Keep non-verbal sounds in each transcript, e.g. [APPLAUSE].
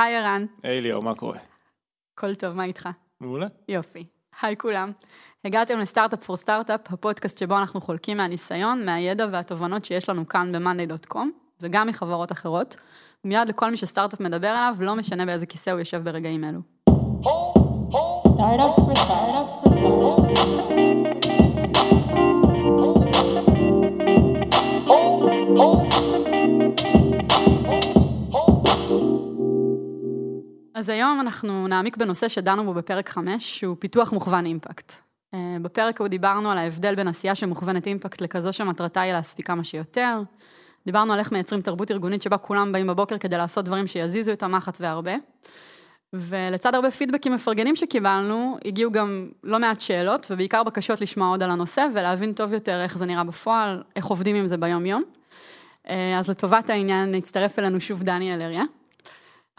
היי ערן, היי ליאור, מה קורה? הכל טוב, מה איתך? מעולה. יופי. היי כולם. הגעתם לסטארט-אפ פור סטארט-אפ, הפודקאסט שבו אנחנו חולקים מהניסיון, מהידע והתובנות שיש לנו כאן ב-monday.com, וגם מחברות אחרות, ומיד לכל מי שסטארט-אפ מדבר עליו, לא משנה באיזה כיסא הוא יושב ברגעים אלו. Startup for startup for startup. אז היום אנחנו נעמיק בנושא שדנו בו בפרק 5, שהוא פיתוח מוכוון אימפקט. אה, בפרק ההוא דיברנו על ההבדל בין עשייה שמוכוונת אימפקט לכזו שמטרתה היא להספיק כמה שיותר. דיברנו על איך מייצרים תרבות ארגונית שבה כולם באים בבוקר כדי לעשות דברים שיזיזו את המחט והרבה. ולצד הרבה פידבקים מפרגנים שקיבלנו, הגיעו גם לא מעט שאלות, ובעיקר בקשות לשמוע עוד על הנושא, ולהבין טוב יותר איך זה נראה בפועל, איך עובדים עם זה ביום-יום. אה, אז לטובת העניין, הצטרף אלינו שוב דניאל אריה.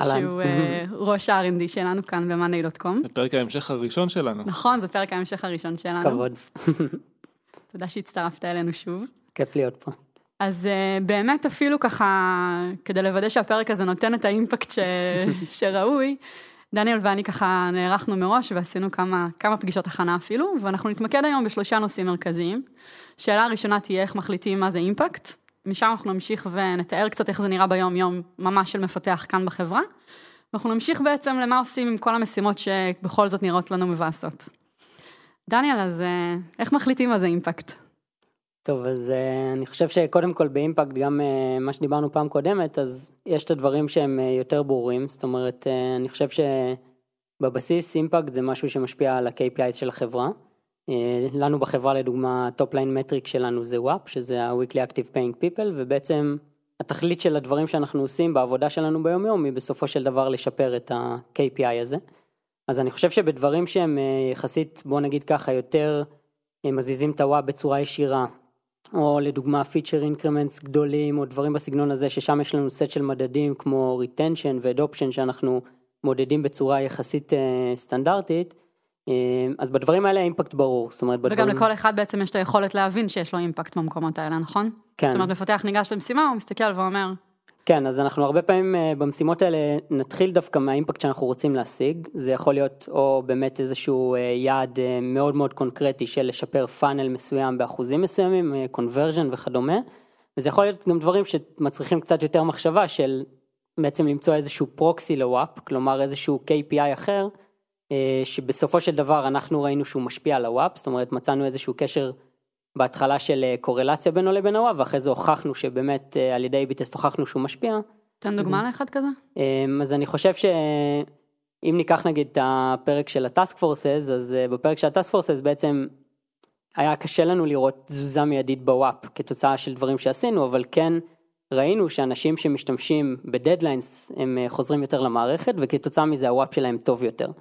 אהלן. שהוא אה, ראש ה-R&D שלנו כאן ב-monday.com. זה פרק ההמשך הראשון שלנו. נכון, זה פרק ההמשך הראשון שלנו. כבוד, [LAUGHS] תודה שהצטרפת אלינו שוב. כיף להיות פה. אז uh, באמת אפילו ככה, כדי לוודא שהפרק הזה נותן את האימפקט ש... [LAUGHS] שראוי, דניאל ואני ככה נערכנו מראש ועשינו כמה, כמה פגישות הכנה אפילו, ואנחנו נתמקד היום בשלושה נושאים מרכזיים. שאלה הראשונה תהיה איך מחליטים מה זה אימפקט, משם אנחנו נמשיך ונתאר קצת איך זה נראה ביום-יום ממש של מפתח כאן בחברה, ואנחנו נמשיך בעצם למה עושים עם כל המשימות שבכל זאת נראות לנו מבאסות. דניאל, אז אה, איך מחליטים מה זה אימפקט? טוב, אז uh, אני חושב שקודם כל באימפקט, גם uh, מה שדיברנו פעם קודמת, אז יש את הדברים שהם יותר ברורים, זאת אומרת, אני חושב שבבסיס אימפקט זה משהו שמשפיע על ה-KPI של החברה. אה, לנו בחברה לדוגמה, line metric שלנו זה WAP, שזה ה-Weekly Active Paying People, ובעצם התכלית של הדברים שאנחנו עושים בעבודה שלנו ביום יום היא בסופו של דבר לשפר את ה-KPI הזה. אז אני חושב שבדברים שהם אה, יחסית, בוא נגיד ככה, יותר אה, מזיזים את ה WAP בצורה ישירה, או לדוגמה feature increments גדולים או דברים בסגנון הזה ששם יש לנו סט של מדדים כמו retention ו adoption שאנחנו מודדים בצורה יחסית אה, סטנדרטית אה, אז בדברים האלה האימפקט ברור זאת אומרת וגם בדברים לכל אחד בעצם יש את היכולת להבין שיש לו אימפקט במקומות האלה, נכון? כן. זאת אומרת, מפתח ניגש למשימה, הוא מסתכל ואומר, כן אז אנחנו הרבה פעמים אה, במשימות האלה נתחיל דווקא מהאימפקט שאנחנו רוצים להשיג זה יכול להיות או באמת איזשהו אה, יעד אה, מאוד מאוד קונקרטי של לשפר פאנל מסוים באחוזים מסוימים קונברז'ן וכדומה וזה יכול להיות גם דברים שמצריכים קצת יותר מחשבה של בעצם למצוא איזשהו proxy ל WAP כלומר איזשהו KPI אחר שבסופו של דבר אנחנו ראינו שהוא משפיע על ה WAP זאת אומרת מצאנו איזשהו קשר בהתחלה של אה, קורלציה בינו לבין ה WAP, ואחרי זה הוכחנו שבאמת אה, על ידי AB test הוכחנו שהוא משפיע. תן דוגמה לאחד כזה. אמ, אז אני חושב שאם ניקח נגיד את הפרק של ה task forces, אז אה, בפרק של ה task forces בעצם היה קשה לנו לראות תזוזה מיידית ב WAP כתוצאה של דברים שעשינו, אבל כן ראינו שאנשים שמשתמשים ב deadlines הם חוזרים יותר למערכת, וכתוצאה מזה ה WAP שלהם טוב יותר.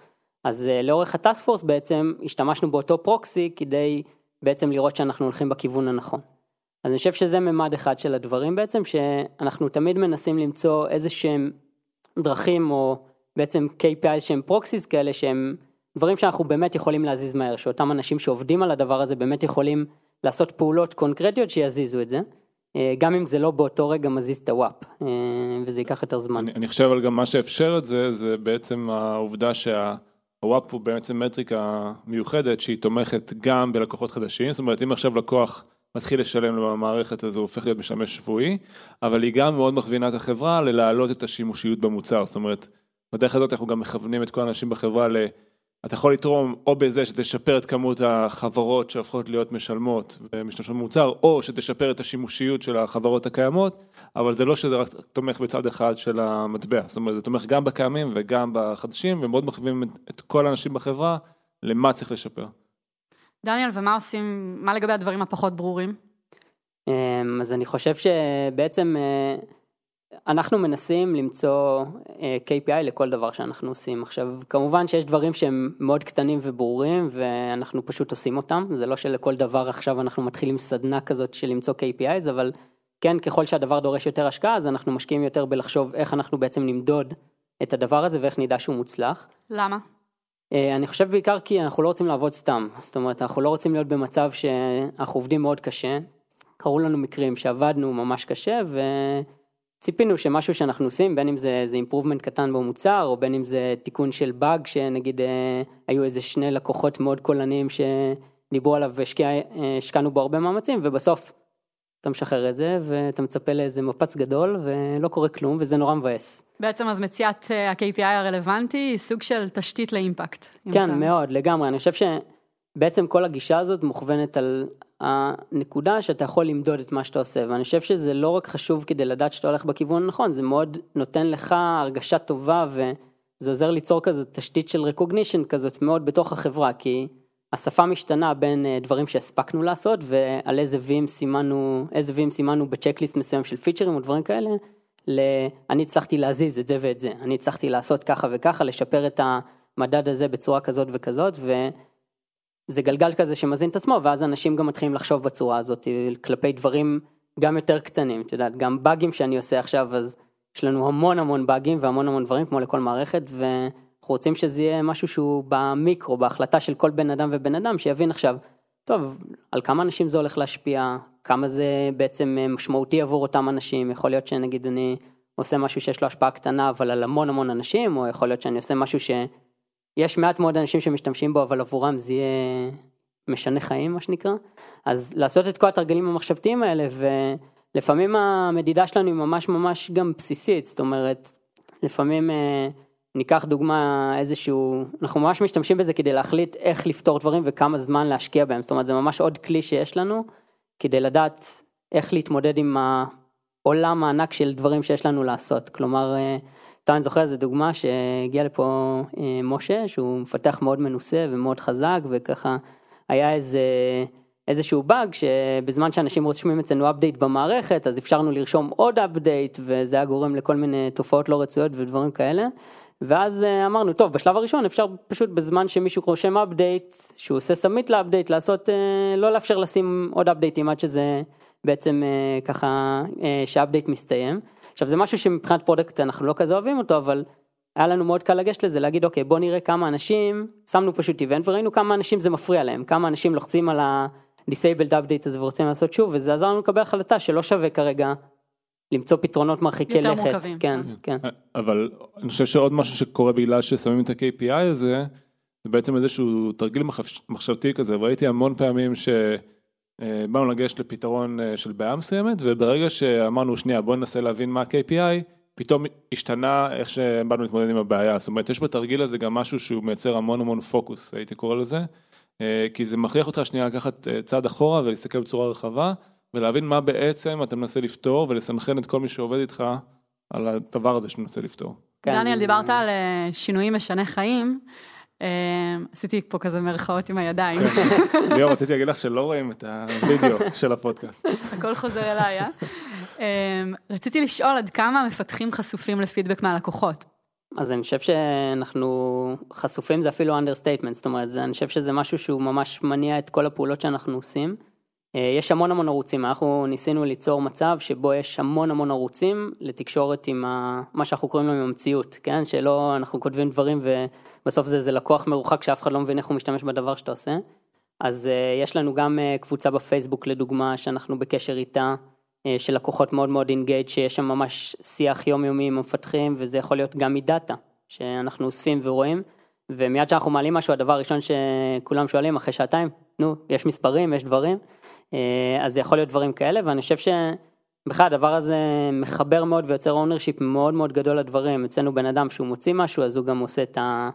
אז לאורך ה task force בעצם השתמשנו באותו proxy כדי בעצם לראות שאנחנו הולכים בכיוון הנכון. אז אני חושב שזה ממד אחד של הדברים בעצם, שאנחנו תמיד מנסים למצוא איזה שהם דרכים או בעצם KPI שהם proxies כאלה שהם דברים שאנחנו באמת יכולים להזיז מהר, שאותם אנשים שעובדים על הדבר הזה באמת יכולים לעשות פעולות קונקרטיות שיזיזו את זה, אה, גם אם זה לא באותו רגע מזיז את הוואפ, אה, וזה ייקח יותר זמן. אני, אני חושב אבל גם מה שאפשר את זה, זה בעצם העובדה שה... הוואפ הוא בעצם מטריקה מיוחדת שהיא תומכת גם בלקוחות חדשים, זאת אומרת אם עכשיו לקוח מתחיל לשלם במערכת הזו הוא הופך להיות משמש שבועי, אבל היא גם מאוד מכווינה את החברה ללהעלות את השימושיות במוצר, זאת אומרת בדרך הזאת אנחנו גם מכוונים את כל האנשים בחברה ל... אתה יכול לתרום או בזה שתשפר את כמות החברות שהופכות להיות משלמות ומשתמשות במוצר, או שתשפר את השימושיות של החברות הקיימות, אבל זה לא שזה רק תומך בצד אחד של המטבע, זאת אומרת זה תומך גם בקיימים וגם בחדשים, ומאוד מכווים את כל האנשים בחברה למה צריך לשפר. דניאל, ומה עושים, מה לגבי הדברים הפחות ברורים? אמ, אז אני חושב שבעצם אה, אנחנו מנסים למצוא אה, KPI לכל דבר שאנחנו עושים. עכשיו, כמובן שיש דברים שהם מאוד קטנים וברורים ואנחנו פשוט עושים אותם, זה לא שלכל דבר עכשיו אנחנו מתחילים סדנה כזאת של למצוא KPIs, אבל כן, ככל שהדבר דורש יותר השקעה, אז אנחנו משקיעים יותר בלחשוב איך אנחנו בעצם נמדוד את הדבר הזה ואיך נדע שהוא מוצלח. למה? אה, אני חושב בעיקר כי אנחנו לא רוצים לעבוד סתם, זאת אומרת אנחנו לא רוצים להיות במצב שאנחנו עובדים מאוד קשה, קרו לנו מקרים שעבדנו ממש קשה ציפינו שמשהו שאנחנו עושים, בין אם זה איזה אימפרובמנט קטן במוצר, או בין אם זה תיקון של באג, שנגיד אה, היו איזה שני לקוחות מאוד קולניים שדיברו עליו והשקענו בו הרבה מאמצים, ובסוף אתה משחרר את זה, ואתה מצפה לאיזה מפץ גדול, ולא קורה כלום, וזה נורא מבאס. בעצם אז מציאת אה, ה-KPI הרלוונטי היא סוג של תשתית לאימפקט. כן, אתה- מאוד, לגמרי. אני חושב שבעצם כל הגישה הזאת מוכוונת על הנקודה שאתה יכול למדוד את מה שאתה עושה, ואני חושב שזה לא רק חשוב כדי לדעת שאתה הולך בכיוון הנכון, זה מאוד נותן לך הרגשה טובה, וזה עוזר ליצור כזה תשתית של recognition כזאת מאוד בתוך החברה, כי השפה משתנה בין אה, דברים שהספקנו לעשות, ועל איזה וים סימנו, איזה וים סימנו בצ'קליסט מסוים של פיצ'רים או דברים כאלה, ל... אני הצלחתי להזיז את זה ואת זה, אני הצלחתי לעשות ככה וככה, לשפר את המדד הזה בצורה כזאת וכזאת, וזה גלגל כזה שמזין את עצמו, ואז אנשים גם מתחילים לחשוב בצורה הזאת, כלפי דברים גם יותר קטנים, את יודעת, גם באגים שאני עושה עכשיו, אז יש לנו המון המון באגים והמון המון דברים, כמו לכל מערכת, ואנחנו רוצים שזה יהיה משהו שהוא במיקרו, בהחלטה של כל בן אדם ובן אדם, שיבין עכשיו, טוב, על כמה אנשים זה הולך להשפיע, כמה זה בעצם אה, משמעותי עבור אותם אנשים, יכול להיות שנגיד אני עושה משהו שיש לו השפעה קטנה, אבל על המון המון אנשים, או יכול להיות שאני עושה משהו שיש מעט מאוד אנשים שמשתמשים בו, אבל עבורם זה יהיה משנה חיים, מה שנקרא. אז לעשות את כל התרגילים המחשבתיים האלה, ולפעמים המדידה שלנו היא ממש ממש גם בסיסית, זאת אומרת, לפעמים אה, ניקח דוגמה איזשהו, אנחנו ממש משתמשים בזה כדי להחליט איך לפתור דברים וכמה זמן להשקיע בהם, זאת אומרת זה ממש עוד כלי שיש לנו כדי לדעת איך להתמודד עם העולם הענק של דברים שיש לנו לעשות, כלומר, אה, סתם אני זוכר איזה דוגמה שהגיע לפה אה, משה שהוא מפתח מאוד מנוסה ומאוד חזק וככה היה איזה איזשהו באג שבזמן שאנשים רושמים אצלנו update במערכת אז אפשרנו לרשום עוד update וזה היה גורם לכל מיני תופעות לא רצויות ודברים כאלה. ואז אה, אמרנו טוב בשלב הראשון אפשר פשוט בזמן שמישהו רושם update שהוא עושה submit ל update לעשות אה, לא לאפשר לשים עוד update־ים עד שזה בעצם אה, ככה שה update מסתיים. עכשיו זה משהו שמבחינת product אנחנו לא כזה אוהבים אותו אבל היה לנו מאוד קל לגשת לזה להגיד אוקיי בוא נראה כמה אנשים שמנו פשוט event וראינו כמה אנשים זה מפריע להם כמה אנשים לוחצים על ה-disabled update הזה ורוצים לעשות שוב וזה עזר לנו לקבל החלטה שלא שווה כרגע למצוא פתרונות מרחיקי יותר לכת. מורכבים. כן, כן. אבל אני חושב שעוד משהו שקורה בגלל ששמים את ה-KPI הזה, זה בעצם איזשהו תרגיל מחש- מחשבתי כזה, וראיתי המון פעמים שבאנו לגשת לפתרון אה, של בעיה מסוימת, וברגע שאמרנו שנייה בוא ננסה להבין מה ה-KPI, פתאום השתנה איך שבאנו להתמודד עם הבעיה, זאת אומרת יש בתרגיל הזה גם משהו שהוא מייצר המון המון פוקוס, הייתי קורא לזה, אה, כי זה מכריח אותך שנייה לקחת אה, צעד אחורה ולהסתכל בצורה רחבה, ולהבין מה בעצם אתה מנסה לפתור, ולסנכרן את כל מי שעובד איתך על הדבר הזה שאתה מנסה לפתור. דניאל, דיברת על אה, שינויים משני חיים. אה, עשיתי פה כזה מרכאות עם הידיים, ליאור, רציתי להגיד לך שלא רואים את הוידאו של הפודקאסט. הכל חוזר אליי, אה? אה? רציתי לשאול עד כמה המפתחים חשופים לפידבק מהלקוחות. אז אני חושב שאנחנו חשופים זה אפילו understatement, זאת אומרת, אני חושב שזה משהו שהוא ממש מניע את כל הפעולות שאנחנו עושים. אה, יש המון המון ערוצים, אנחנו ניסינו ליצור מצב שבו יש המון המון ערוצים לתקשורת עם ה... מה שאנחנו קוראים לו עם המציאות, כן? שלא אנחנו כותבים דברים ובסוף זה איזה לקוח מרוחק שאף אחד לא מבין איך הוא משתמש בדבר שאתה עושה. אז uh, יש לנו גם uh, קבוצה בפייסבוק לדוגמה שאנחנו בקשר איתה, של לקוחות מאוד מאוד engaged, שיש שם ממש שיח יומיומי עם המפתחים וזה יכול להיות גם מ data שאנחנו אוספים ורואים. ומיד שאנחנו מעלים משהו הדבר הראשון שכולם שואלים אחרי שעתיים, נו, יש מספרים, יש דברים, אה, אז זה יכול להיות דברים כאלה ואני חושב שבכלל הדבר הזה מחבר מאוד ויוצר ownership מאוד מאוד גדול לדברים, אצלנו בן אדם שהוא מוציא משהו אז הוא גם עושה את ה...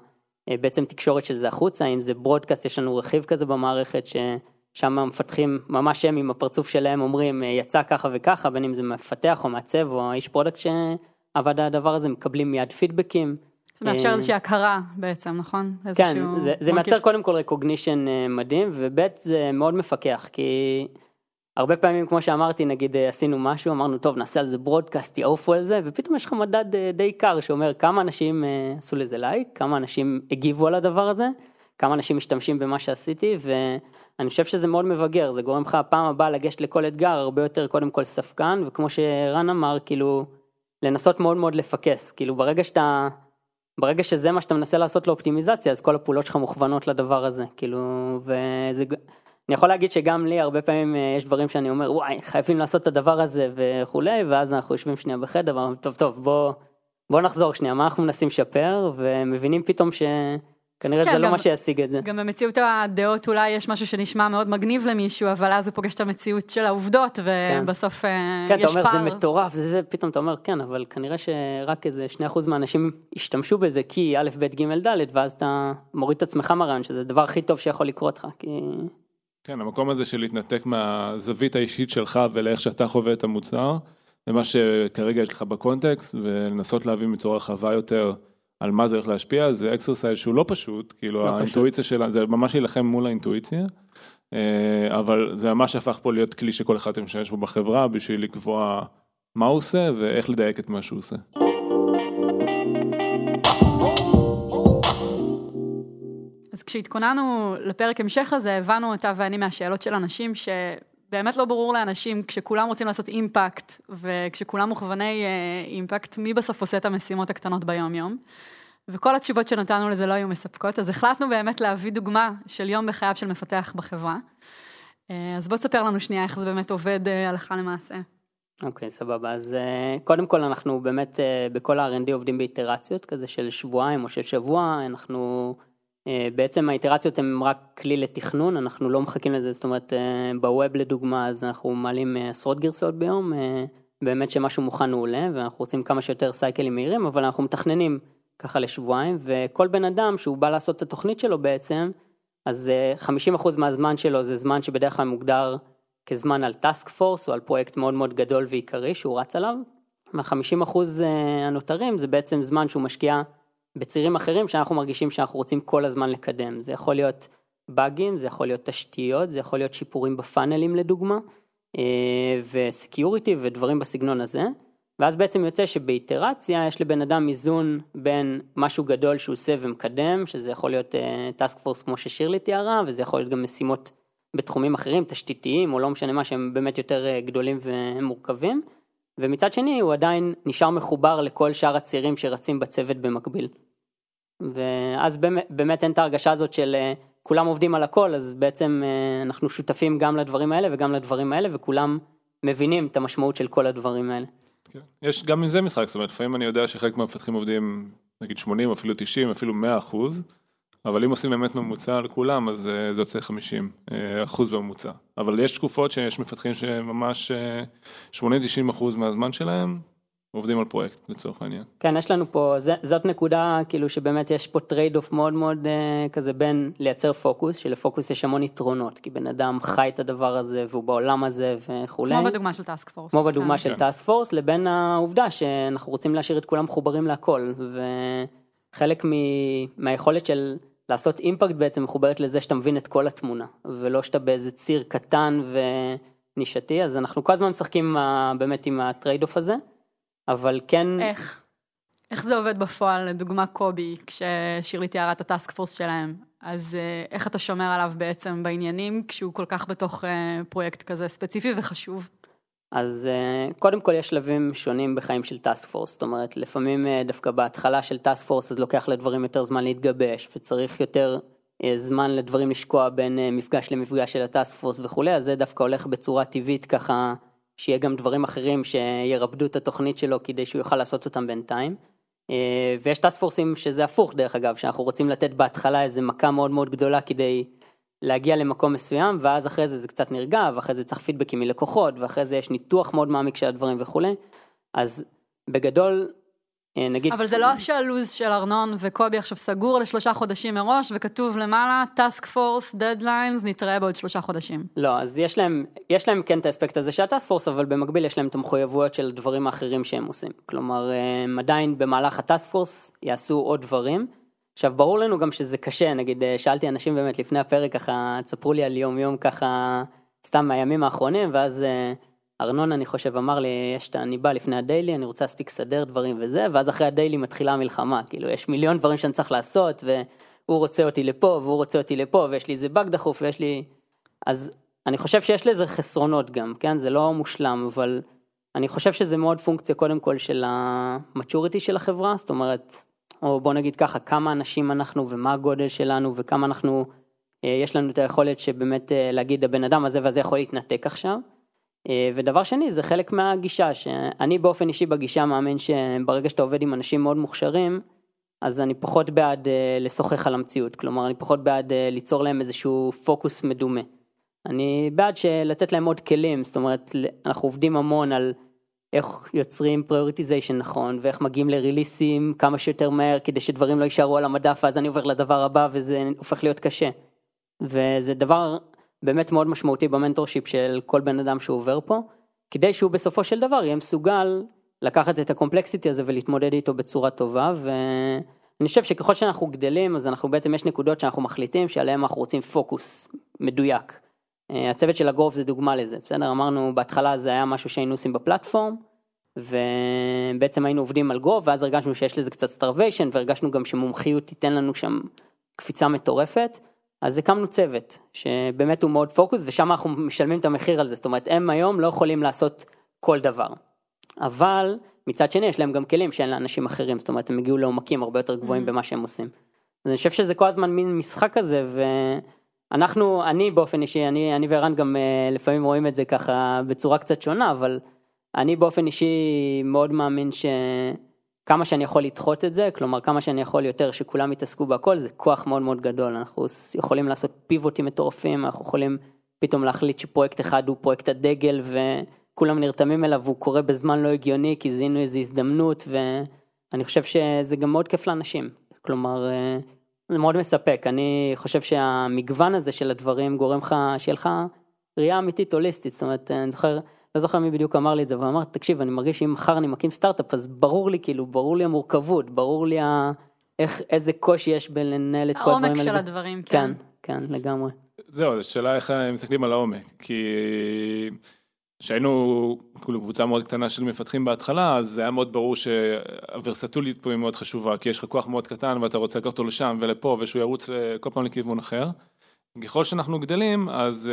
אה, בעצם תקשורת של זה החוצה, אם זה broadcast יש לנו רכיב כזה במערכת ששם המפתחים ממש הם עם הפרצוף שלהם אומרים אה, יצא ככה וככה, בין אם זה מפתח או מעצב או האיש product שעבד על הדבר הזה, מקבלים מיד feedbackים. זה מאפשר אה, איזושהי הכרה בעצם, נכון? כן, זה. מייצר קודם כל recognition אה, מדהים, וב' זה מאוד מפקח, כי הרבה פעמים, כמו שאמרתי, נגיד אה, עשינו משהו, אמרנו, טוב, נעשה על זה broadcast, יעופו על זה, ופתאום יש לך מדד די קר שאומר כמה אנשים עשו לזה לייק, כמה אנשים הגיבו על הדבר הזה, כמה אנשים משתמשים במה שעשיתי, ואני חושב שזה מאוד מבגר, זה גורם לך פעם הבאה לגשת לכל אתגר הרבה יותר קודם כל ספקן, וכמו שרן אמר, כאילו, לנסות מאוד מאוד לפקס, כאילו ברגע שאתה... ברגע שזה מה שאתה מנסה לעשות לאופטימיזציה, אז כל הפעולות שלך מוכוונות לדבר הזה, כאילו, וזה, אני יכול להגיד שגם לי הרבה פעמים אה, יש דברים שאני אומר, וואי, חייבים לעשות את הדבר הזה וכולי, ואז אנחנו יושבים שנייה בחדר, ואומרים, טוב, טוב, בוא, בוא נחזור שנייה, מה אנחנו מנסים לשפר, ומבינים פתאום שכנראה כן, זה לא גם- מה שישיג את זה. גם במציאות הדעות אולי יש משהו שנשמע מאוד מגניב למישהו, אבל אז הוא פוגש את המציאות של העובדות, ובסוף אה, כן, אתה יש אומר, זה פער. מטורף, זה זה, פתאום אתה אומר, כן, אבל כנראה שרק איזה 2% מהאנשים השתמשו בזה כי א', ב', ג', ד', ואז אתה מוריד את עצמך מהרעיון, שזה הדבר הכי טוב שיכול לקרות לך, כי... כן, המקום הזה של להתנתק מהזווית האישית שלך ולאיך שאתה חווה את המוצר, ומה שכרגע יש לך ב context, ולנסות להבין בצורה רחבה יותר על מה זה הולך להשפיע, זה exercise שהוא לא פשוט, כאילו לא האינטואיציה שלה, זה ממש להילחם מול האינטואיציה, אה, אבל זה ממש הפך פה להיות כלי שכל אחד משתמש בו בחברה בשביל לקבוע מה הוא עושה ואיך לדייק את מה שהוא עושה. אז כשהתכוננו לפרק המשך הזה, הבנו אתה ואני מהשאלות של אנשים שבאמת לא ברור לאנשים, כשכולם רוצים לעשות אימפקט, וכשכולם מוכווני אה, אימפקט, מי בסוף עושה את המשימות הקטנות ביום-יום. וכל התשובות שנתנו לזה לא היו מספקות, אז החלטנו באמת להביא דוגמה של יום בחייו של מפתח בחברה. אה, אז בוא תספר לנו שנייה איך זה באמת עובד אה, הלכה למעשה. אוקיי, סבבה. אז אה, קודם כל אנחנו באמת אה, בכל ה-R&D עובדים באיטרציות כזה של שבועיים או של שבוע, אנחנו... אה, בעצם האיטרציות הן רק כלי לתכנון, אנחנו לא מחכים לזה, זאת אומרת אה, בווב לדוגמה אז אנחנו מעלים אה, עשרות גרסאות ביום, באמת שמשהו מוכן הוא עולה ואנחנו רוצים כמה שיותר סייקלים מהירים, אבל אנחנו מתכננים ככה לשבועיים, וכל בן אדם שהוא בא לעשות את התוכנית שלו בעצם, אז אה, 50% מהזמן שלו זה זמן שבדרך כלל מוגדר כזמן על טאסק פורס או על פרויקט מאוד מאוד גדול ועיקרי שהוא רץ עליו. וה-50% הנותרים זה בעצם זמן שהוא משקיע בצירים אחרים שאנחנו מרגישים שאנחנו רוצים כל הזמן לקדם. זה יכול להיות באגים, זה יכול להיות תשתיות, זה יכול להיות שיפורים בפאנלים לדוגמה, אה, וסקיוריטי ודברים בסגנון הזה. ואז בעצם יוצא שבאיטרציה יש לבן אדם איזון בין משהו גדול שהוא עושה ומקדם, שזה יכול להיות טאסק פורס כמו ששירלי תיארה, וזה יכול להיות גם משימות בתחומים אחרים, תשתיתיים, או לא משנה מה, שהם באמת יותר אה, גדולים ומורכבים. ומצד שני הוא עדיין נשאר מחובר לכל שאר הצעירים שרצים בצוות במקביל. ואז באמת, באמת אין את ההרגשה הזאת של אה, כולם עובדים על הכל, אז בעצם אה, אנחנו שותפים גם לדברים האלה וגם לדברים האלה, וכולם מבינים את המשמעות של כל הדברים האלה. כן. יש גם עם זה משחק, זאת אומרת, לפעמים אני יודע שחלק מהמפתחים עובדים נגיד 80, אפילו 90, אפילו 100 אחוז, אבל אם עושים באמת ממוצע על כולם, אז אה, זה יוצא 50 אה, אחוז בממוצע. אבל יש תקופות שיש מפתחים שממש אה, 80-90 אחוז מהזמן שלהם עובדים על פרויקט, לצורך העניין. כן, יש לנו פה, זה, זאת נקודה כאילו שבאמת יש פה trade-off מאוד מאוד אה, כזה בין לייצר פוקוס, שלפוקוס יש המון יתרונות, כי בן אדם חי את הדבר הזה והוא בעולם הזה וכולי. כמו בדוגמה של task force. כמו בדוגמה של כן. task force, לבין העובדה שאנחנו רוצים להשאיר את כולם מחוברים להכל, וחלק מ- מהיכולת של לעשות impact בעצם מחוברת לזה שאתה מבין את כל התמונה, ולא שאתה באיזה ציר קטן ונישתי, אז אנחנו כל הזמן משחקים עם ה- באמת עם ה trade-off הזה, אבל כן, איך? איך זה עובד בפועל, לדוגמה קובי, כששירלי תיארה את ה task force שלהם, אז אה, איך אתה שומר עליו בעצם בעניינים, כשהוא כל כך בתוך אה, פרויקט כזה ספציפי וחשוב? אז אה, קודם כל יש שלבים שונים בחיים של task force, זאת אומרת לפעמים דווקא בהתחלה של task force אז לוקח לדברים יותר זמן להתגבש וצריך יותר זמן לדברים לשקוע בין מפגש למפגש של ה task force וכולי, אז זה דווקא הולך בצורה טבעית ככה שיהיה גם דברים אחרים שירפדו את התוכנית שלו כדי שהוא יוכל לעשות אותם בינתיים. אה, ויש task forceים שזה הפוך דרך אגב, שאנחנו רוצים לתת בהתחלה איזה מכה מאוד מאוד גדולה כדי להגיע למקום מסוים, ואז אחרי זה זה קצת נרגע, ואחרי זה צריך feedbackים מלקוחות, ואחרי זה יש ניתוח מאוד מעמיק של הדברים וכולי. אז בגדול, נגיד... אבל זה לא שהלו"ז של ארנון וקובי עכשיו סגור לשלושה חודשים מראש, וכתוב למעלה, task force, deadlines, נתראה בעוד שלושה חודשים. לא, אז יש להם, יש להם כן את האספקט הזה של הטאסק פורס, אבל במקביל יש להם את המחויבויות של הדברים האחרים שהם עושים. כלומר, אה, הם עדיין במהלך הטאסק פורס יעשו עוד דברים. עכשיו, ברור לנו גם שזה קשה, נגיד, אה, שאלתי אנשים באמת לפני הפרק, ככה, תספרו לי על יום יום ככה, סתם מהימים האחרונים, ואז אה, ארנון, אני חושב, אמר לי, יש אני בא לפני הדיילי, אני רוצה להספיק לסדר דברים וזה, ואז אחרי הדיילי מתחילה המלחמה, כאילו, יש מיליון דברים שאני צריך לעשות, והוא רוצה אותי לפה, והוא רוצה אותי לפה, ויש לי איזה באג דחוף, ויש לי... אז אני חושב שיש לזה חסרונות גם, כן? זה לא מושלם, אבל אני חושב שזה מאוד פונקציה קודם כל של המצ'וריטי של החברה, זאת אומרת, או בוא נגיד ככה, כמה אנשים אנחנו ומה הגודל שלנו וכמה אנחנו אה, יש לנו את היכולת שבאמת אה, להגיד הבן אדם הזה והזה יכול להתנתק עכשיו. אה, ודבר שני זה חלק מהגישה שאני באופן אישי בגישה מאמין שברגע שאתה עובד עם אנשים מאוד מוכשרים אז אני פחות בעד אה, לשוחח על המציאות כלומר אני פחות בעד אה, ליצור להם איזשהו פוקוס מדומה. אני בעד לתת להם עוד כלים זאת אומרת אנחנו עובדים המון על איך יוצרים prioritization נכון ואיך מגיעים ל releaseים כמה שיותר מהר כדי שדברים לא יישארו על המדף ואז אני עובר לדבר הבא וזה הופך להיות קשה. וזה דבר באמת מאוד משמעותי ב mentorship של כל בן אדם שהוא עובר פה, כדי שהוא בסופו של דבר יהיה מסוגל לקחת את ה complexity הזה ולהתמודד איתו בצורה טובה, ואני חושב שככל שאנחנו גדלים, אז אנחנו בעצם, יש נקודות שאנחנו מחליטים שעליהן אנחנו רוצים פוקוס מדויק. אה, הצוות של ה growth זה דוגמה לזה, בסדר? אמרנו בהתחלה זה היה משהו שהיינו עושים ב platform, ובעצם היינו עובדים על growth, ואז הרגשנו שיש לזה קצת starvation, והרגשנו גם שמומחיות תיתן לנו שם קפיצה מטורפת. אז הקמנו צוות, שבאמת הוא מאוד focused, ושם אנחנו משלמים את המחיר על זה, זאת אומרת, הם היום לא יכולים לעשות כל דבר. אבל מצד שני יש להם גם כלים שאין לאנשים אחרים, זאת אומרת, הם הגיעו לעומקים הרבה יותר גבוהים mm-hmm. במה שהם עושים. אז אני חושב שזה כל הזמן מין משחק כזה, ואנחנו, אני באופן אישי, אני, אני וערן גם uh, לפעמים רואים את זה ככה בצורה קצת שונה, אבל אני באופן אישי מאוד מאמין ש... כמה שאני יכול לדחות את זה, כלומר כמה שאני יכול יותר שכולם יתעסקו בהכל, זה כוח מאוד מאוד גדול, אנחנו יכולים לעשות פיבוטים מטורפים, אנחנו יכולים פתאום להחליט שפרויקט אחד הוא פרויקט הדגל וכולם נרתמים אליו והוא קורה בזמן לא הגיוני כי זיהינו איזו הזדמנות ואני חושב שזה גם מאוד כיף לאנשים, כלומר אה, זה מאוד מספק, אני חושב שהמגוון הזה של הדברים גורם לך, שיהיה לך ראייה אמיתית הוליסטית, זאת אומרת אני זוכר לא זוכר מי בדיוק אמר לי את זה, והוא אמר, תקשיב, אני מרגיש שאם מחר אני מקים סטארט-אפ, אז ברור לי, כאילו, ברור לי המורכבות, ברור לי ה... איך, איזה קושי יש בלנהל את כל הדברים האלה. העומק של הדברים, כן. כן, כן, לגמרי. זהו, זו שאלה איך מסתכלים על העומק, כי כשהיינו כאילו קבוצה מאוד קטנה של מפתחים בהתחלה, אז זה היה מאוד ברור שהוורסטולית פה היא מאוד חשובה, כי יש לך כוח מאוד קטן ואתה רוצה לקחת אותו לשם ולפה, ושהוא ירוץ כל פעם לכיוון אחר. ככל שאנחנו גדלים, אז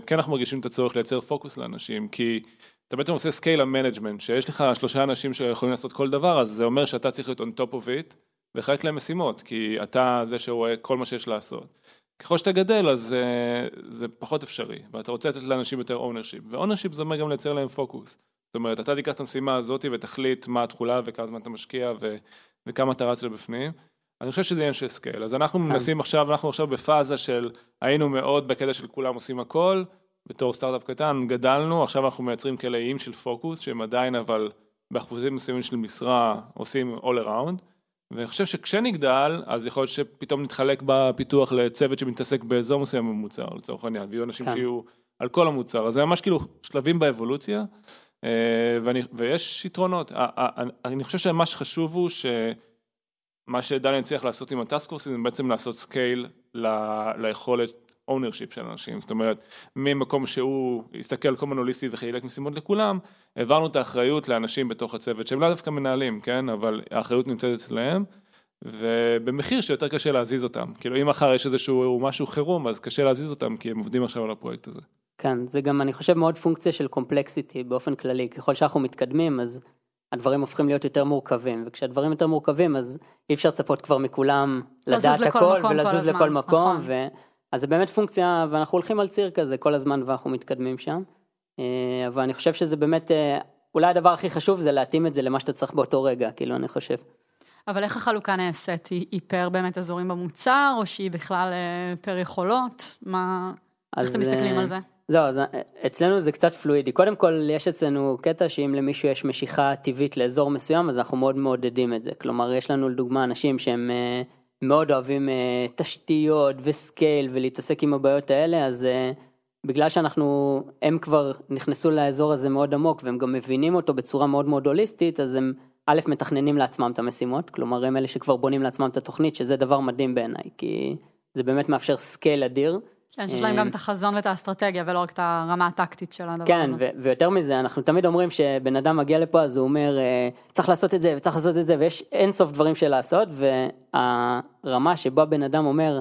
uh, כן אנחנו מרגישים את הצורך לייצר פוקוס לאנשים, כי אתה בעצם עושה scale ה management, שיש לך שלושה אנשים שיכולים לעשות כל דבר, אז זה אומר שאתה צריך להיות on top of it, ולחלק להם משימות, כי אתה זה שרואה כל מה שיש לעשות. ככל שאתה גדל, אז uh, זה פחות אפשרי, ואתה רוצה לתת לאנשים יותר ownership, ו-ownership זה אומר גם לייצר להם פוקוס. זאת אומרת, אתה תיקח את המשימה הזאת ותחליט מה התכולה וכמה זמן אתה משקיע ו- וכמה אתה רץ לבפנים. אני חושב שזה עניין של scale, אז אנחנו כן. מנסים עכשיו, אנחנו עכשיו בפאזה של היינו מאוד בקטע של כולם עושים הכל, בתור סטארט-אפ קטן גדלנו, עכשיו אנחנו מייצרים כאלה איים של פוקוס, שהם עדיין אבל באחוזים מסוימים של משרה עושים all around, ואני חושב שכשנגדל, אז יכול להיות שפתאום נתחלק בפיתוח לצוות שמתעסק באזור מסוים במוצר, לצורך העניין, ויהיו אנשים כן. שיהיו על כל המוצר, אז זה ממש כאילו שלבים באבולוציה, אה, ואני, ויש יתרונות, אני חושב שמה שחשוב הוא ש... מה שדניאל צריך לעשות עם ה task forces ים זה בעצם לעשות scale ל, ליכולת ownership של אנשים, זאת אומרת ממקום שהוא הסתכל על הכל מונוליטי וחילק משימות לכולם, העברנו את האחריות לאנשים בתוך הצוות שהם לא דווקא מנהלים, כן, אבל האחריות נמצאת אצלם ובמחיר שיותר קשה להזיז אותם, כאילו אם מחר יש איזשהו משהו חירום אז קשה להזיז אותם כי הם עובדים עכשיו על הפרויקט הזה. כן, זה גם אני חושב מאוד פונקציה של קומפלקסיטי באופן כללי, ככל שאנחנו מתקדמים אז הדברים הופכים להיות יותר מורכבים, וכשהדברים יותר מורכבים אז אי אפשר לצפות כבר מכולם לדעת הכל ולזוז לכל מקום, נכון. ו... אז זה באמת פונקציה, ואנחנו הולכים על ציר כזה כל הזמן ואנחנו מתקדמים שם, אה, אבל אני חושב שזה באמת, אה, אולי הדבר הכי חשוב זה להתאים את זה למה שאתה צריך באותו רגע, כאילו אני חושב. אבל איך החלוקה נעשית? היא, היא פר באמת אזורים במוצר, או שהיא בכלל אה, פר יכולות? מה, איך אתם מסתכלים על זה? זהו, אז אה, אצלנו זה קצת פלואידי. קודם כל, יש אצלנו קטע שאם למישהו יש משיכה טבעית לאזור מסוים, אז אנחנו מאוד מעודדים את זה. כלומר, יש לנו לדוגמה אנשים שהם אה, מאוד אוהבים אה, תשתיות וסקייל ולהתעסק עם הבעיות האלה, אז בגלל שאנחנו, הם כבר נכנסו לאזור הזה מאוד עמוק והם גם מבינים אותו בצורה מאוד מאוד הוליסטית, אז הם א', מתכננים לעצמם את המשימות, כלומר הם אלה שכבר בונים לעצמם את התוכנית, שזה דבר מדהים בעיניי, כי זה באמת מאפשר scale אדיר. כן, שיש להם גם את החזון ואת האסטרטגיה ולא רק את הרמה הטקטית של הדבר כן, הזה. כן, ויותר מזה, אנחנו תמיד אומרים שבן אדם מגיע לפה אז הוא אומר אה, צריך לעשות את זה וצריך לעשות את זה ויש אין סוף דברים של לעשות והרמה שבה בן אדם אומר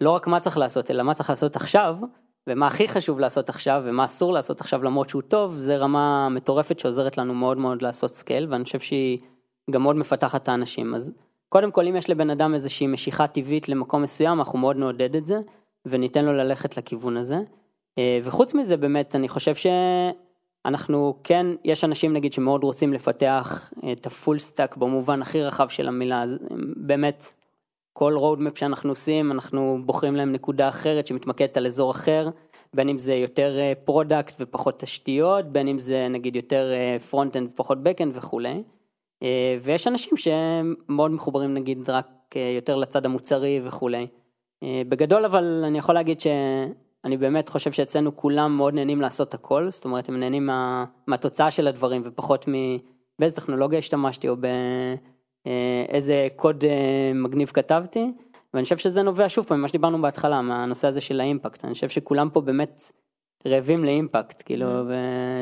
לא רק מה צריך לעשות אלא מה צריך לעשות עכשיו ומה הכי חשוב לעשות עכשיו ומה אסור לעשות עכשיו למרות שהוא טוב זה רמה מטורפת שעוזרת לנו מאוד מאוד לעשות scale ואני חושב שהיא גם מאוד מפתחת את האנשים אז קודם כל אם יש לבן אדם איזושהי משיכה טבעית למקום מסוים אנחנו מאוד נעודד את זה. וניתן לו ללכת לכיוון הזה. אה, וחוץ מזה באמת אני חושב שאנחנו כן, יש אנשים נגיד שמאוד רוצים לפתח את ה full stack במובן הכי רחב של המילה, אז באמת כל roadmap שאנחנו עושים אנחנו בוחרים להם נקודה אחרת שמתמקדת על אזור אחר, בין אם זה יותר product ופחות תשתיות, בין אם זה נגיד יותר front-end ופחות back-end וכולי. אה, ויש אנשים שמאוד מחוברים נגיד רק אה, יותר לצד המוצרי וכולי. אה, בגדול אבל אני יכול להגיד שאני באמת חושב שאצלנו כולם מאוד נהנים לעשות הכל, זאת אומרת הם נהנים מה, מהתוצאה של הדברים ופחות מבאיזה טכנולוגיה השתמשתי או באיזה קוד מגניב כתבתי. ואני חושב שזה נובע שוב פעם ממה שדיברנו בהתחלה מהנושא הזה של ה impact אני חושב שכולם פה באמת רעבים לאימפקט כאילו Mm.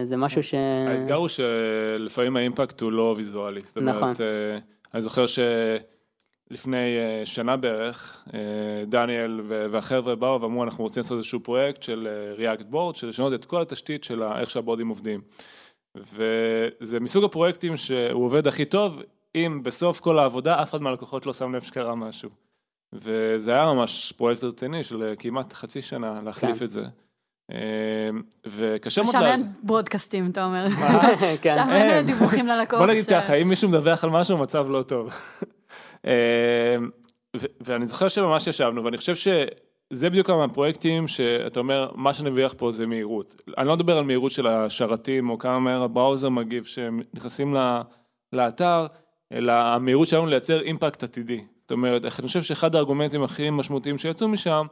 וזה משהו ש... האתגר הוא שלפעמים האימפקט הוא לא ויזואלי. זאת אומרת, נכון. אה, אני זוכר שלפני אה, שנה בערך, אה, דניאל ו- והחבר'ה באו ואמרו אנחנו רוצים לעשות איזשהו פרויקט של אה, React Board, של לשנות את כל התשתית של ה- איך שהבורדים עובדים. וזה מסוג הפרויקטים שהוא עובד הכי טוב, אם בסוף כל העבודה אף אחד מהלקוחות לא שם לב שקרה משהו. וזה היה ממש פרויקט רציני של כמעט חצי שנה להחליף כן. את זה. וקשה מאוד... שם לה- אין ברודקאסטים, אתה אומר. [LAUGHS] כן. שם אין. דיווחים ללקוח. בוא נגיד ש- ככה, אם מישהו מדווח על משהו, המצב לא טוב. ו- ואני זוכר שממש ישבנו, ואני חושב שזה בדיוק מהפרויקטים שאתה אומר, מה שאני מביך פה זה מהירות. אני לא מדבר על מהירות של השרתים, או כמה מהר הבראוזר מגיב שהם נכנסים לאתר, אלא המהירות שלנו לייצר אימפקט עתידי. זאת אומרת, אני חושב שאחד הארגומנטים הכי משמעותיים שיצאו משם,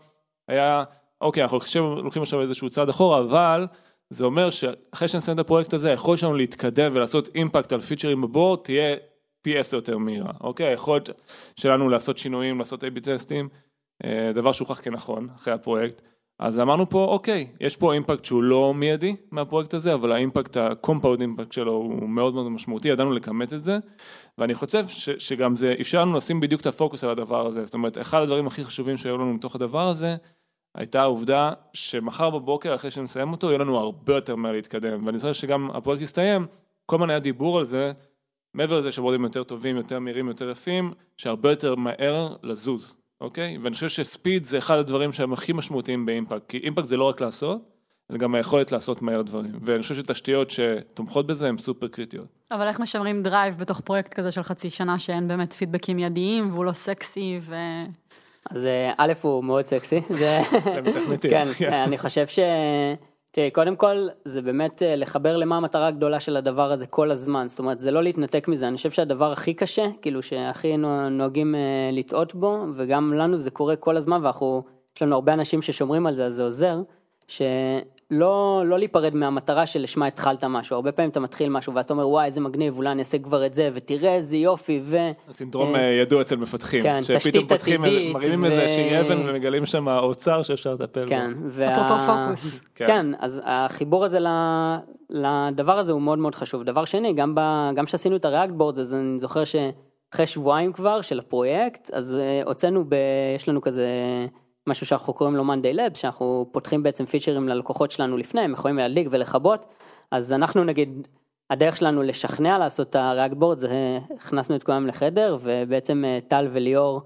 היה, אוקיי, אנחנו עכשיו הולכים עכשיו איזשהו צעד אחורה, אבל זה אומר שאחרי שנסיים את הפרויקט הזה, היכולת שלנו להתקדם ולעשות אימפקט על פיצ'רים בבורד תהיה פי עשר יותר מהירה, אוקיי? היכולת שלנו לעשות שינויים, לעשות A-B טסטים, אה, דבר שהוכח כנכון אחרי הפרויקט. אז אמרנו פה, אוקיי, יש פה אימפקט שהוא לא מיידי מהפרויקט הזה, אבל האימפקט, ה-compound אימפקט שלו הוא מאוד מאוד משמעותי, ידענו לכמת את זה, ואני חושב ש, שגם זה אפשר לנו לשים בדיוק את הפוקוס על הדבר הזה, זאת אומרת, אחד הדברים הכי חשובים שהיו לנו מתוך הדבר הזה, הייתה העובדה שמחר בבוקר אחרי שנסיים אותו, יהיה לנו הרבה יותר מהר להתקדם, ואני זוכר שגם הפרויקט יסתיים, כל הזמן היה דיבור על זה, מעבר לזה שה boards יותר טובים, יותר מהירים, יותר יפים, שהרבה יותר מהר לזוז, אוקיי? ואני חושב ש speed זה אחד הדברים שהם הכי משמעותיים ב impact, כי impact זה לא רק לעשות, אלא גם היכולת לעשות מהר דברים, ואני חושב שתשתיות שתומכות בזה הן סופר קריטיות. אבל איך משמרים drive בתוך פרויקט כזה של חצי שנה שאין באמת פידבקים מיידיים והוא לא סקסי ו... אז אה, א' הוא מאוד סקסי, זה... [LAUGHS] כן, אני חושב ש... תראי, קודם כל זה באמת אה, לחבר למה המטרה הגדולה של הדבר הזה כל הזמן, זאת אומרת זה לא להתנתק מזה, אני חושב שהדבר הכי קשה, כאילו שהכי נו- נוהגים אה, לטעות בו, וגם לנו זה קורה כל הזמן ואנחנו, יש לנו הרבה אנשים ששומרים על זה אז זה עוזר, שלא לא להיפרד מהמטרה שלשמה התחלת משהו, הרבה פעמים אתה מתחיל משהו ואז אתה אומר וואי איזה מגניב, אולי אני אעשה כבר את זה, ותראה איזה יופי, ו... הסינדרום אה, אה, ידוע אצל מפתחים, כן, שפתאום פותחים, איזה- מרימים ו- איזה שהיא אבן ומגלים שם אוצר שאפשר לטפל בו. כן, וה... אפרופו פוקוס. כן. כן, אז החיבור הזה ל- לדבר הזה הוא מאוד מאוד חשוב. דבר שני, גם ב- גם כשעשינו את הריאקט בורד, אז אני זוכר שאחרי שבועיים כבר של הפרויקט, אז אה, הוצאנו, ב... יש לנו כזה משהו שאנחנו קוראים לו Monday Labs, שאנחנו פותחים בעצם פיצ'רים ללקוחות שלנו לפני, הם יכולים להדליק ולכבות, אז אנחנו נגיד, הדרך שלנו לשכנע לעשות את ה React board, זה הכנסנו את כולם לחדר, ובעצם אה, טל וליאור,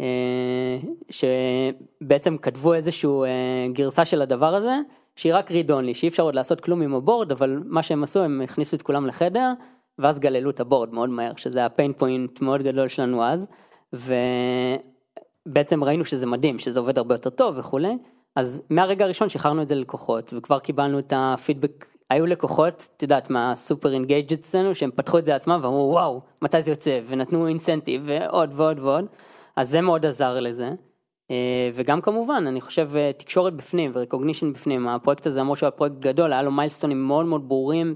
אה, שבעצם כתבו איזשהו אה, גרסה של הדבר הזה, שהיא רק read only, שאי אפשר עוד לעשות כלום עם ה board, אבל מה שהם עשו, הם הכניסו את כולם לחדר, ואז גללו את ה board מאוד מהר, שזה pain point מאוד גדול שלנו אז, ובעצם ראינו שזה מדהים, שזה עובד הרבה יותר טוב וכולי, אז מהרגע הראשון שחררנו את זה ללקוחות, וכבר קיבלנו את הפידבק, היו לקוחות, את יודעת, מהסופר engaged אצלנו, שהם פתחו את זה עצמם ואמרו וואו, מתי זה יוצא, ונתנו incentive, ועוד ועוד ועוד, אז זה מאוד עזר לזה. אה, וגם כמובן, אני חושב אה, תקשורת בפנים ו recognition בפנים, הפרויקט הזה למרות שהוא היה פרויקט גדול, היה לו milestones ים מאוד מאוד ברורים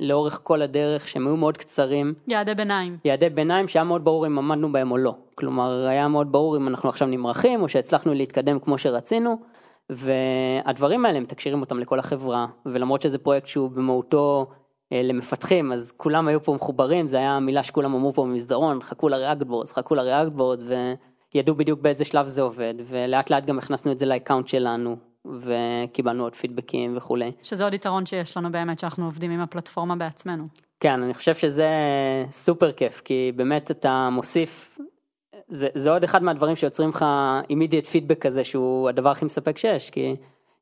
לאורך כל הדרך, שהם היו מאוד קצרים, יעדי ביניים. יעדי ביניים שהיה מאוד ברור אם עמדנו בהם או לא. כלומר, היה מאוד ברור אם אנחנו עכשיו נמרחים או שהצלחנו להתקדם כמו שרצינו, והדברים האלה מתקשרים אותם לכל החברה, ולמרות שזה פרויקט שהוא במהותו אה, למפתחים, אז כולם היו פה מחוברים, זה היה המילה שכולם אמרו פה במסדרון, חכו ל React boards, חכו ל React boards, וידעו בדיוק באיזה שלב זה עובד, ולאט לאט גם הכנסנו את זה ל account שלנו, וקיבלנו עוד פידבקים וכולי. שזה עוד יתרון שיש לנו באמת, שאנחנו עובדים עם הפלטפורמה בעצמנו. כן, אני חושב שזה סופר כיף, כי באמת אתה מוסיף, זה, זה עוד אחד מהדברים שיוצרים לך immediate feedback כזה שהוא הדבר הכי מספק שיש, כי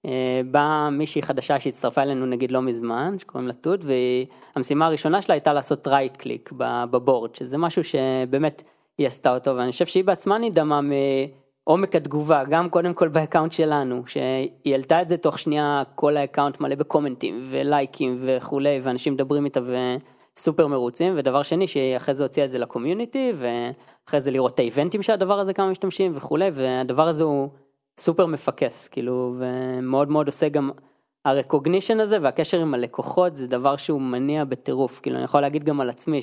אה, באה מישהי חדשה שהצטרפה אלינו נגיד לא מזמן, שקוראים לה תות, והמשימה הראשונה שלה הייתה לעשות right click ב board, שזה משהו שבאמת היא עשתה אותו, ואני חושב שהיא בעצמה נדהמה מעומק התגובה, גם קודם כל ב account שלנו, שהיא העלתה את זה תוך שנייה כל ה account מלא ב comments ים ולייקים וכולי, ואנשים מדברים איתה וסופר מרוצים, ודבר שני שהיא אחרי זה הוציאה את זה ל community, ואחרי זה לראות את ה events ים של הדבר הזה כמה משתמשים וכולי, והדבר הזה הוא סופר מפקס, כאילו, ומאוד מאוד עושה גם, ה recognition הזה והקשר עם הלקוחות זה דבר שהוא מניע בטירוף, כאילו אני יכול להגיד גם על עצמי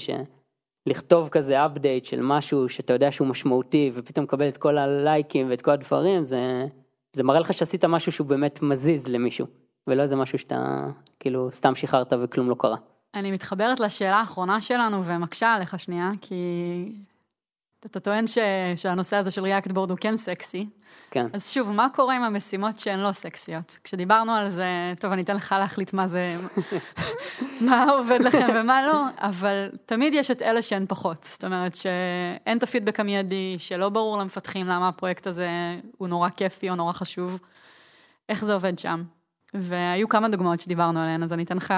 שלכתוב כזה אפדייט של משהו שאתה יודע שהוא משמעותי ופתאום לקבל את כל הלייקים ואת כל הדברים זה, זה מראה לך שעשית משהו שהוא באמת מזיז למישהו, ולא איזה משהו שאתה כאילו סתם שחררת וכלום לא קרה. אני מתחברת לשאלה האחרונה שלנו ומקשה עליך שנייה, כי אתה טוען ש... שהנושא הזה של React Board הוא כן סקסי. כן. אז שוב, מה קורה עם המשימות שהן לא סקסיות? כשדיברנו על זה, טוב, אני אתן לך להחליט מה זה, [LAUGHS] מה עובד לכם ומה לא, אבל תמיד יש את אלה שהן פחות. זאת אומרת שאין את הפידבק המיידי, שלא ברור למפתחים למה הפרויקט הזה הוא נורא כיפי או נורא חשוב. איך זה עובד שם? והיו כמה דוגמאות שדיברנו עליהן, אז אני אתן לך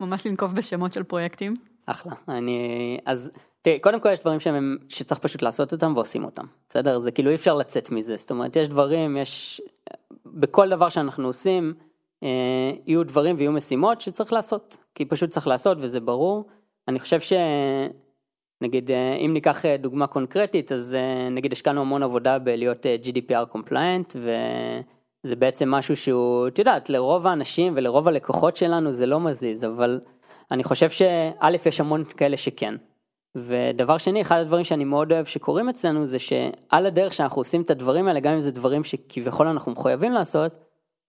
ממש לנקוב בשמות של פרויקטים. אחלה, אני, אז תראי, קודם כל יש דברים שהם, שצריך פשוט לעשות אותם ועושים אותם, בסדר? זה כאילו אי אפשר לצאת מזה, זאת אומרת, יש דברים, יש, בכל דבר שאנחנו עושים, אה, יהיו דברים ויהיו משימות שצריך לעשות, כי פשוט צריך לעשות וזה ברור. אני חושב ש... נגיד, אה, אם ניקח אה, דוגמה קונקרטית, אז אה, נגיד השקענו המון עבודה בלהיות GDPR compliant, וזה בעצם משהו שהוא, את יודעת, לרוב האנשים ולרוב הלקוחות שלנו זה לא מזיז, אבל אני חושב שא', יש המון כאלה שכן. ודבר שני, אחד הדברים שאני מאוד אוהב שקורים אצלנו זה שעל הדרך שאנחנו עושים את הדברים האלה, גם אם זה דברים שכביכול אנחנו מחויבים לעשות,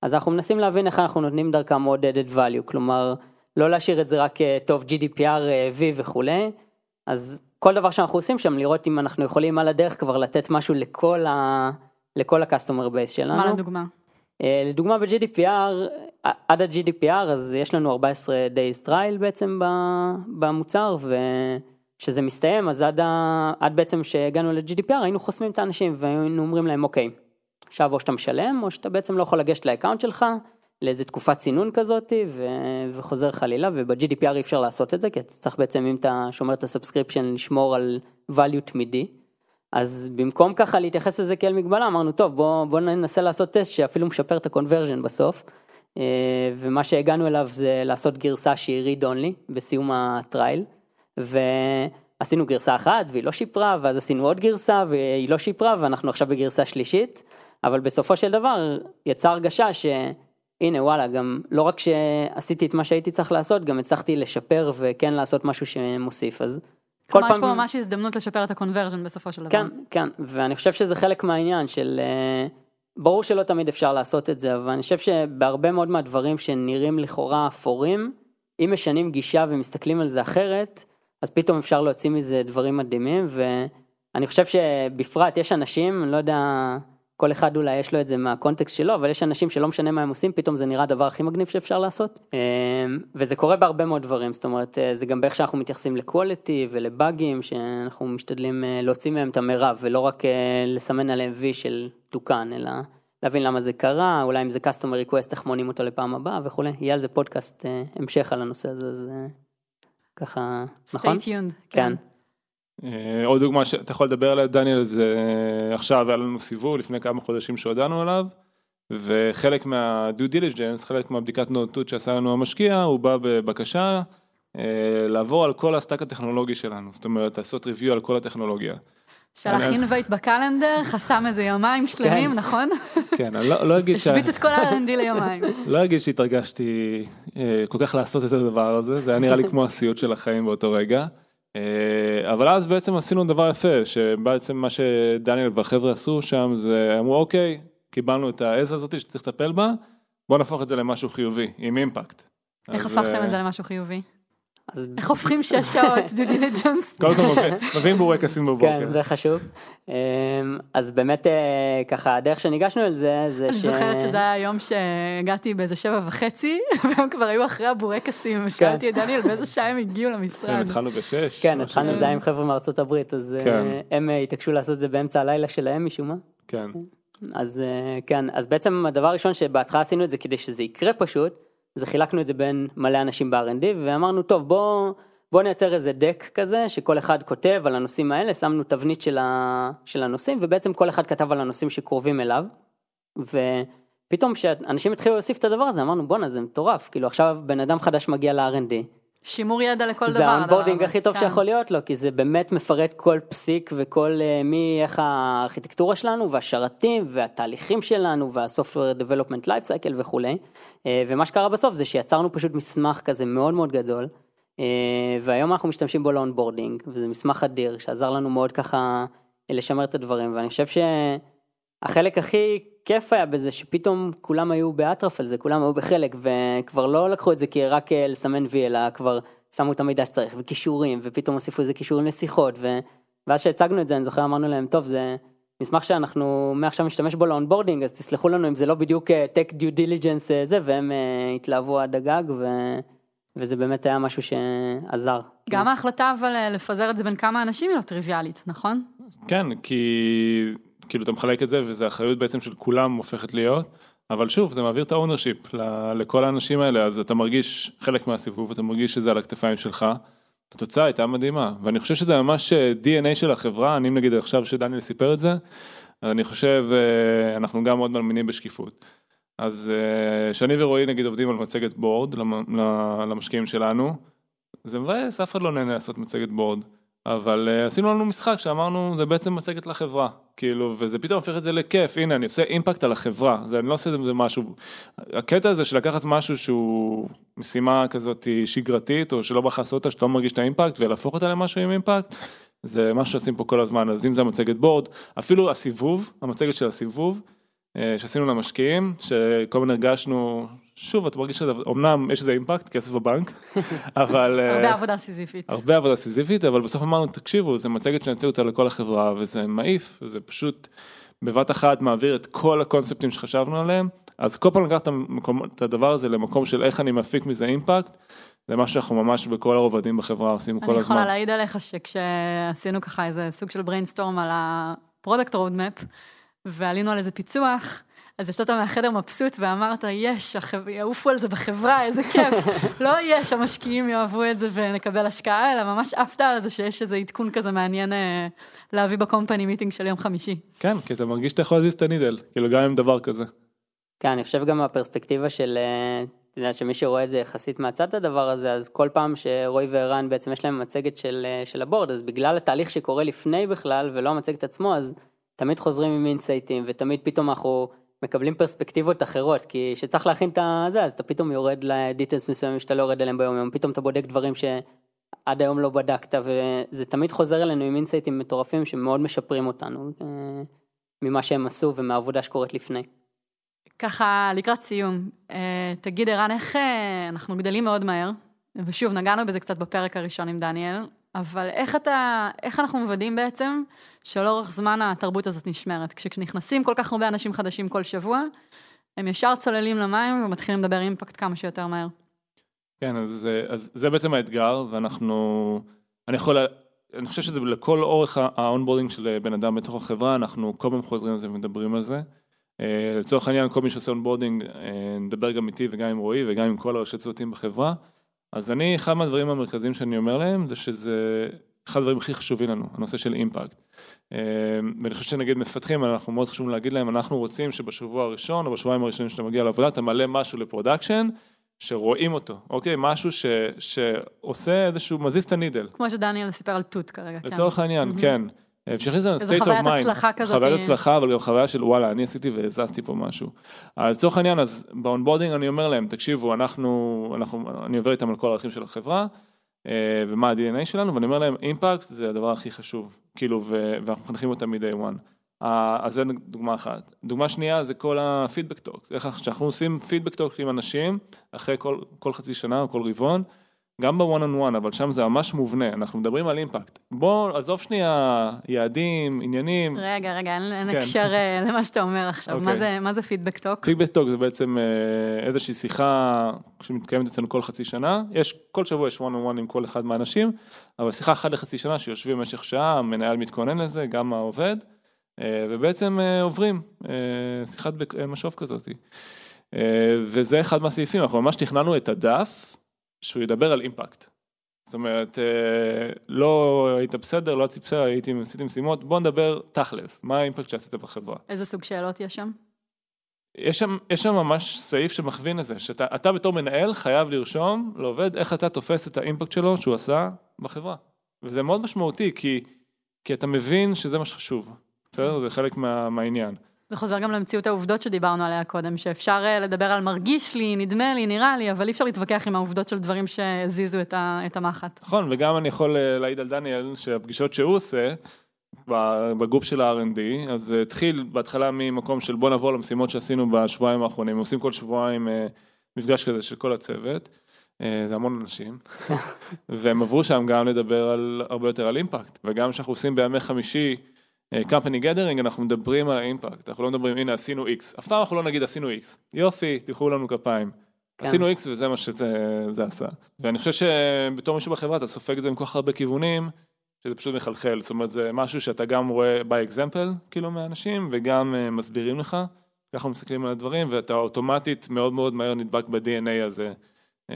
אז אנחנו מנסים להבין איך אנחנו נותנים דרכם עוד added value, כלומר, לא להשאיר את זה רק אה, טוב GDPR, אה, V וכולי, אז כל דבר שאנחנו עושים שם, לראות אם אנחנו יכולים על הדרך כבר לתת משהו לכל ה... לכל ה-customer base שלנו. מה לדוגמה? אה, לדוגמה ב-GDPR, עד ה-GDPR אז יש לנו 14 days trial בעצם במוצר וכשזה מסתיים אז עד, ה- עד בעצם שהגענו ל-GDPR היינו חוסמים את האנשים והיינו אומרים להם אוקיי, עכשיו או שאתה משלם או שאתה בעצם לא יכול לגשת ל account שלך לאיזה תקופת צינון כזאת ו- וחוזר חלילה וב-GDPR אי אפשר לעשות את זה כי אתה צריך בעצם אם אתה שומר את ה subscription לשמור על value תמידי. אז במקום ככה להתייחס לזה כאל מגבלה, אמרנו, טוב, בוא, בוא ננסה לעשות טסט שאפילו משפר את ה-conversion בסוף. אה, ומה שהגענו אליו זה לעשות גרסה שהיא read only בסיום ה trial. ועשינו גרסה אחת והיא לא שיפרה, ואז עשינו עוד גרסה והיא לא שיפרה, ואנחנו עכשיו בגרסה שלישית. אבל בסופו של דבר יצאה הרגשה שהנה וואלה, גם לא רק שעשיתי את מה שהייתי צריך לעשות, גם הצלחתי לשפר וכן לעשות משהו שמוסיף. אז כל כלומר, יש פה ממש הזדמנות לשפר את ה-conversion בסופו של דבר. כן, כן, ואני חושב שזה חלק מהעניין של... אה, ברור שלא תמיד אפשר לעשות את זה, אבל אני חושב שבהרבה מאוד מהדברים שנראים לכאורה אפורים, אם משנים גישה ומסתכלים על זה אחרת, אז פתאום אפשר להוציא מזה דברים מדהימים, ואני חושב שבפרט יש אנשים, אני לא יודע, כל אחד אולי יש לו את זה מהקונטקסט שלו, אבל יש אנשים שלא משנה מה הם עושים, פתאום זה נראה הדבר הכי מגניב שאפשר לעשות. אה, וזה קורה בהרבה מאוד דברים, זאת אומרת, אה, זה גם באיך שאנחנו מתייחסים לקוולטי ולבאגים, שאנחנו משתדלים אה, להוציא מהם את המרב, ולא רק לסמן עליהם וי של תוקן, אלא להבין למה זה קרה, אולי אם זה customer request, איך מונים אותו לפעם הבאה וכולי. יהיה על זה פודקאסט המשך על הנושא הזה, אז ככה, נכון? stay tuned. כן. אה, עוד דוגמה שאתה יכול לדבר עליה דניאל זה עכשיו היה לנו סיבוב לפני כמה חודשים שהודענו עליו וחלק מה-due diligence, חלק מהבדיקת נאותות שעשה לנו המשקיע הוא בא בבקשה אה, לעבור על כל ה stack הטכנולוגי שלנו, זאת אומרת לעשות review על כל הטכנולוגיה. שלח invite בקלנדר, חסם איזה יומיים שלמים, כן. נכון? [LAUGHS] כן, אני לא, לא אגיד שה- השבית את כל ה-R&D [LAUGHS] ליומיים. לא אגיד שהתרגשתי אה, כל כך לעשות את הדבר הזה, זה היה נראה לי כמו הסיוט של החיים באותו רגע. אה, אבל אז בעצם עשינו דבר יפה, שבעצם מה שדניאל והחבר'ה עשו שם זה אמרו אוקיי, קיבלנו את העז הזאת שצריך לטפל בה, בוא נהפוך את זה למשהו חיובי, עם אימפקט. איך הפכתם אה, את זה למשהו חיובי? אז איך הופכים שש שעות [LAUGHS] due diligence? קודם כל מביאים- מביאים בורקסים בבוקר. כן, זה חשוב. אמ, אז באמת אה, ככה הדרך שניגשנו אל זה, זה אני זוכרת שזה היה היום שהגעתי באיזה שבע וחצי, [LAUGHS] והם כבר היו אחרי הבורקסים, ושאלתי את דניאל באיזה שעה הם הגיעו כן, למשרד. התחלנו בשש. כן, התחלנו. זה היה עם חבר'ה מארצות הברית, אז אה, כן. הם אה, התעקשו לעשות את זה באמצע הלילה שלהם משום מה. כן. אז כן, אז בעצם הדבר הראשון שבהתחלה עשינו את זה כדי שזה יקרה פשוט, זה חילקנו את זה בין מלא אנשים ב-R&D, ואמרנו, טוב, בוא, בוא נייצר איזה דק כזה, שכל אחד כותב על הנושאים האלה, שמנו תבנית של, ה, של הנושאים, ובעצם כל אחד כתב על הנושאים שקרובים אליו, ופתאום כשאנשים התחילו להוסיף את הדבר הזה, אמרנו, בואנה, זה מטורף, כאילו עכשיו בן אדם חדש מגיע ל-R&D, שימור ידע לכל דבר. זה ה onboarding הכי. טוב כן. שיכול להיות לו, כי זה באמת מפרט כל פסיק וכל אה, מי, איך הארכיטקטורה שלנו והשרתים והתהליכים שלנו וה-software development life cycle וכולי. אה, ומה שקרה בסוף זה שיצרנו פשוט מסמך כזה מאוד מאוד גדול, אה, והיום אנחנו משתמשים בו ל onboarding, וזה מסמך אדיר שעזר לנו מאוד ככה לשמר את הדברים, ואני חושב שהחלק הכי כיף היה בזה שפתאום כולם היו באטרף על זה, כולם היו בחלק, וכבר לא לקחו את זה כרק אה, לסמן וי, אלא כבר שמו את המידע שצריך, וכישורים, ופתאום הוסיפו איזה כישורים לשיחות, ו... ואז שהצגנו את זה, אני זוכר, אמרנו להם, טוב, זה מסמך שאנחנו מעכשיו נשתמש בו ל onboarding, אז תסלחו לנו אם זה לא בדיוק tech due diligence אה, זה, והם אה, התלהבו עד הגג, ו... וזה באמת היה משהו שעזר. גם ההחלטה אבל אה, לפזר את זה בין כמה אנשים היא לא טריוויאלית, נכון? כן, כי כאילו אתה מחלק את זה וזה אחריות בעצם של כולם הופכת להיות, אבל שוב, זה מעביר את ה ownership לכל האנשים האלה, אז אתה מרגיש חלק מהסיבוב, אתה מרגיש שזה על הכתפיים שלך. התוצאה הייתה מדהימה, ואני חושב שזה ממש אה, DNA של החברה, אני נגיד עכשיו שדניאל סיפר את זה, אז אני חושב, אה, אנחנו גם מאוד מאמינים בשקיפות. אז אה, שאני ורועי נגיד עובדים על מצגת בורד למשקיעים שלנו, זה מבאס, אף אחד לא נהנה לעשות מצגת בורד. אבל uh, עשינו לנו משחק שאמרנו זה בעצם מצגת לחברה. כאילו וזה פתאום הופך את זה לכיף. הנה אני עושה אימפקט על החברה. זה אני לא עושה את זה משהו. הקטע הזה של לקחת משהו שהוא משימה כזאת שגרתית או שלא בא לך לעשות אותה שאתה לא מרגיש את האימפקט ולהפוך אותה למשהו עם אימפקט זה מה שעושים פה כל הזמן. אז אם זה המצגת בורד אפילו הסיבוב המצגת של הסיבוב שעשינו למשקיעים שכל הזמן הרגשנו שוב אתה מרגיש שזה אמנם יש איזה אימפקט כסף בבנק [LAUGHS] אבל אה, הרבה עבודה סיזיפית. הרבה עבודה סיזיפית, אבל בסוף אמרנו, תקשיבו, זה מצגת שנציג אותה לכל החברה, וזה מעיף, זה פשוט בבת אחת מעביר את כל הקונספטים שחשבנו עליהם, אז כל פעם לקחת את הדבר הזה למקום של איך אני מפיק מזה אימפקט, זה מה שאנחנו ממש בכל הרובדים בחברה עושים כל אני יכולה הזמן. להעיד עליך שכשעשינו ככה איזה סוג של brainstorm על ה product roadmap, ועלינו על איזה פיצוח, אז יצאת מהחדר מבסוט ואמרת, יש, יעופו על זה בחברה, איזה כיף. [LAUGHS] לא יש, המשקיעים יאהבו את זה ונקבל השקעה, אלא ממש עפת על זה שיש איזה עדכון כזה מעניין אה, להביא ב company meeting של יום חמישי. כן, כי אתה מרגיש שאתה יכול להזיז את ה needle, כאילו גם עם דבר כזה. כן, אני חושב גם מהפרספקטיבה של, אה, אתה יודע, שמי שרואה את זה יחסית מהצד הדבר הזה, אז כל פעם שרועי וערן בעצם יש להם מצגת של, אה, של ה board, אז בגלל התהליך שקורה לפני בכלל, ולא המצגת עצמו, אז תמיד חוזרים עם insightים, ותמיד פתאום אנחנו מקבלים פרספקטיבות אחרות, כי כשצריך להכין את זה, אז אתה פתאום יורד ל details מסוימים שאתה לא יורד אליהם ביום יום, פתאום אתה בודק דברים שעד היום לא בדקת, וזה תמיד חוזר אלינו עם insightים מטורפים שמאוד משפרים אותנו, אה, ממה שהם עשו ומהעבודה שקורית לפני. ככה, לקראת סיום, אה, תגיד ערן, איך אה, אנחנו גדלים מאוד מהר, ושוב, נגענו בזה קצת בפרק הראשון עם דניאל, אבל איך אתה, איך אנחנו מוודאים בעצם שלאורך זמן התרבות הזאת נשמרת? כשנכנסים כל כך הרבה אנשים חדשים כל שבוע, הם ישר צוללים למים ומתחילים לדבר אימפקט כמה שיותר מהר. כן, אז, זה- אז זה בעצם האתגר, ואנחנו, אני יכול, אני חושב שזה לכל אורך ה onboarding של בן אדם בתוך החברה, אנחנו כל פעם חוזרים על זה ומדברים על זה. אה, לצורך העניין, כל מי שעושה onboarding, אה, נדבר גם איתי וגם עם רועי וגם עם כל הראשי צוותים בחברה. אז אני, אחד מהדברים המרכזיים שאני אומר להם, זה שזה אחד הדברים הכי חשובים לנו, הנושא של אימפקט. אה, ואני חושב שנגיד מפתחים, אנחנו מאוד חשוב להגיד להם, אנחנו רוצים שבשבוע הראשון או בשבועיים הראשונים שאתה מגיע לעבודה, אתה מעלה משהו ל production, שרואים אותו, אוקיי? משהו ש, שעושה איזשהו, מזיז את ה needle. כמו שדניאל סיפר על תות כרגע, כן. לצורך העניין, כן. איזו state of חוויית. הצלחה כזאת. חוויית הצלחה, אבל גם חוויה של וואלה, אני עשיתי והזזתי פה משהו. אז לצורך העניין, אז ב onboarding אני אומר להם, תקשיבו, אנחנו, אנחנו, אני עובר איתם על כל הערכים של החברה, אה, ומה ה-DNA שלנו, ואני אומר להם, אימפקט זה הדבר הכי חשוב, כאילו, ו- ואנחנו מחנכים אותם מ-day one. אה, אז זה דוגמה אחת. דוגמה שנייה זה כל ה feedback talks, איך אנחנו- כשאנחנו עושים feedback talks עם אנשים, אחרי כל, כל חצי שנה או כל רבעון, גם בוואן און וואן, אבל שם זה ממש מובנה, אנחנו מדברים על אימפקט. בוא, עזוב שנייה יעדים, עניינים. רגע, רגע, אין, כן. הקשר אה, [LAUGHS] למה שאתה אומר עכשיו. מה אוקיי. זה, מה זה feedback talk? feedback talk זה בעצם אה, איזושהי שיחה שמתקיימת אצלנו כל חצי שנה, יש, כל שבוע יש וואן און וואן עם כל אחד מהאנשים, אבל שיחה אחת לחצי שנה שיושבים במשך שעה, המנהל מתכונן לזה, גם העובד, אה, ובעצם עוברים שיחת משוב כזאת. וזה אחד מהסעיפים, אנחנו ממש תכננו את הדף שהוא ידבר על אימפקט. זאת אומרת, אה, לא היית בסדר, לא הייתי בסדר, הייתי, עשיתי משימות, בוא נדבר תכלס, מה האימפקט שעשית בחברה. איזה סוג שאלות יש שם? יש שם, יש שם ממש סעיף שמכווין לזה, שאתה אתה בתור מנהל חייב לרשום לעובד איך אתה תופס את האימפקט שלו שהוא עשה בחברה. וזה מאוד משמעותי, כי, כי אתה מבין שזה מה שחשוב, בסדר? זה חלק מה, מהעניין. זה חוזר גם למציאות העובדות שדיברנו עליה קודם, שאפשר אה, לדבר על מרגיש לי, נדמה לי, נראה לי, אבל אי אפשר להתווכח עם העובדות של דברים שהזיזו את, ה, את המחט. נכון, וגם אני יכול אה, להעיד על דניאל, שהפגישות שהוא עושה, בגוף של ה-R&D, אז זה התחיל בהתחלה ממקום של בוא נעבור למשימות שעשינו בשבועיים האחרונים, עושים כל שבועיים אה, מפגש כזה של כל הצוות, אה, זה המון אנשים, [LAUGHS] והם עברו שם גם לדבר על, הרבה יותר על אימפקט, וגם כשאנחנו עושים בימי חמישי אה, company gathering, אנחנו מדברים על האימפקט, אנחנו לא מדברים הנה עשינו X, אף פעם אנחנו לא נגיד עשינו X, יופי, תלכו לנו כפיים. כן. עשינו X וזה מה שזה זה עשה. ואני חושב שבתור מישהו בחברה אתה סופג את זה מכל כך הרבה כיוונים, שזה פשוט מחלחל, זאת אומרת זה משהו שאתה גם רואה by example כאילו מהאנשים וגם uh, מסבירים לך, ככה מסתכלים על הדברים ואתה אוטומטית מאוד מאוד מהר נדבק ב-DNA הזה אה,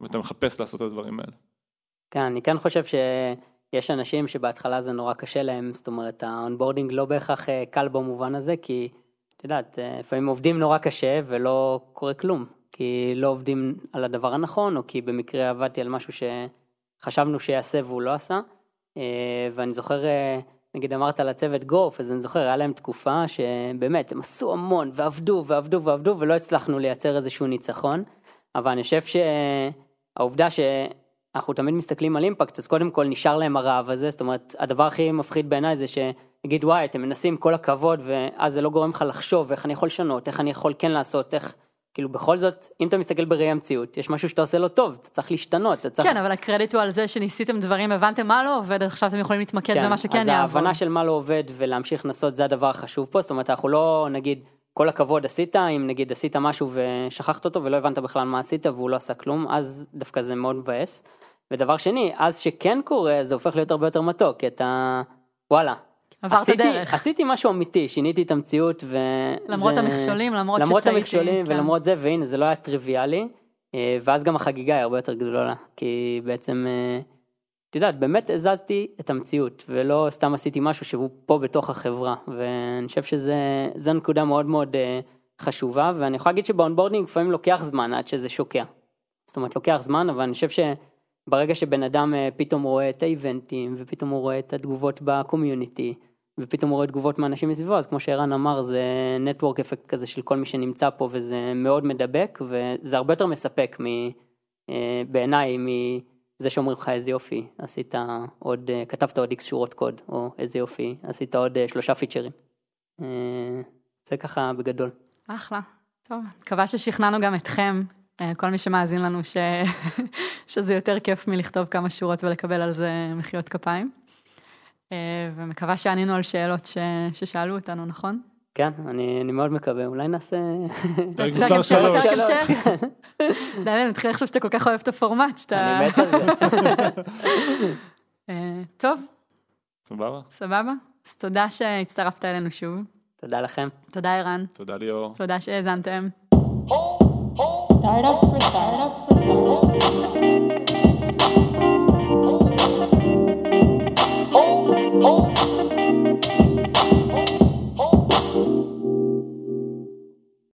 ואתה מחפש לעשות את הדברים האלה. כן, אני כן חושב שיש אנשים שבהתחלה זה נורא קשה להם, זאת אומרת, ה onboarding לא בהכרח אה, קל במובן הזה, כי, את יודעת, אה, לפעמים עובדים נורא קשה ולא קורה כלום, כי לא עובדים על הדבר הנכון, או כי במקרה עבדתי על משהו שחשבנו שיעשה והוא לא עשה. אה, ואני זוכר, נגיד אמרת על הצוות גוף, אז אני זוכר, היה להם תקופה שבאמת, הם עשו המון, ועבדו, ועבדו, ועבדו, ולא הצלחנו לייצר איזשהו ניצחון. אבל אני חושב שהעובדה שאנחנו תמיד מסתכלים על אימפקט, אז קודם כל נשאר להם הרעב הזה, זאת אומרת, הדבר הכי מפחיד בעיניי זה שנגיד וואי, אתם מנסים כל הכבוד, ואז זה לא גורם לך לחשוב איך אני יכול לשנות, איך אני יכול כן לעשות, איך, כאילו בכל זאת, אם אתה מסתכל בראי המציאות, יש משהו שאתה עושה לא טוב, אתה צריך להשתנות, אתה צריך... כן, אבל הקרדיט הוא על זה שניסיתם דברים, הבנתם מה לא עובד, עכשיו אתם יכולים להתמקד במה שכן אז יעבוד. ההבנה של מה לא עובד ולהמשיך לנסות זה הדבר החשוב פה, זאת אומרת אנחנו לא נגיד כל הכבוד עשית, אם נגיד עשית משהו ושכחת אותו ולא הבנת בכלל מה עשית והוא לא עשה כלום, אז דווקא זה מאוד מבאס. ודבר שני, אז שכן קורה זה הופך להיות הרבה יותר מתוק, כי אתה וואלה. עברת עשיתי, דרך. עשיתי משהו אמיתי, שיניתי את המציאות ו... למרות זה- המכשולים, למרות למרות שטעיתי, המכשולים כן. ולמרות זה, והנה זה לא היה טריוויאלי, אה, ואז גם החגיגה היא הרבה יותר גדולה, כי בעצם, אה, את יודעת, באמת הזזתי את המציאות, ולא סתם עשיתי משהו שהוא פה בתוך החברה, ואני חושב שזו נקודה מאוד מאוד אה, חשובה, ואני יכול להגיד שב onboarding לפעמים לוקח זמן עד שזה שוקע. זאת אומרת, לוקח זמן, אבל אני חושב שברגע שבן אדם אה, פתאום רואה את האיבנטים, ופתאום הוא רואה את התגובות ב community, ופתאום הוא רואה תגובות מאנשים מסביבו, אז כמו שערן אמר, זה network effect כזה של כל מי שנמצא פה, וזה מאוד מדבק, וזה הרבה יותר מספק מ... אה, בעיניי מזה שאומרים לך איזה יופי, עשית עוד, אה, כתבת עוד איקס שורות קוד, או איזה יופי, עשית עוד אה, שלושה פיצ'רים. אה, זה ככה בגדול. אחלה. טוב, מקווה ששכנענו גם אתכם, כל מי שמאזין לנו, ש... [LAUGHS] שזה יותר כיף מלכתוב כמה שורות ולקבל על זה מחיאות כפיים. ומקווה שענינו על שאלות ש... ששאלו אותנו, נכון? כן, אני, אני מאוד מקווה, אולי נעשה... פרק מספר שלוש. כן. דניאל, נתחיל לחשוב שאתה כל כך אוהב את הפורמט, שאתה... אני מת על זה. אה, טוב. סבבה. סבבה. אז תודה שהצטרפת אלינו שוב. תודה לכם. תודה, ערן. תודה, ליאור. תודה שהאזנתם. Startup for. Oh, oh.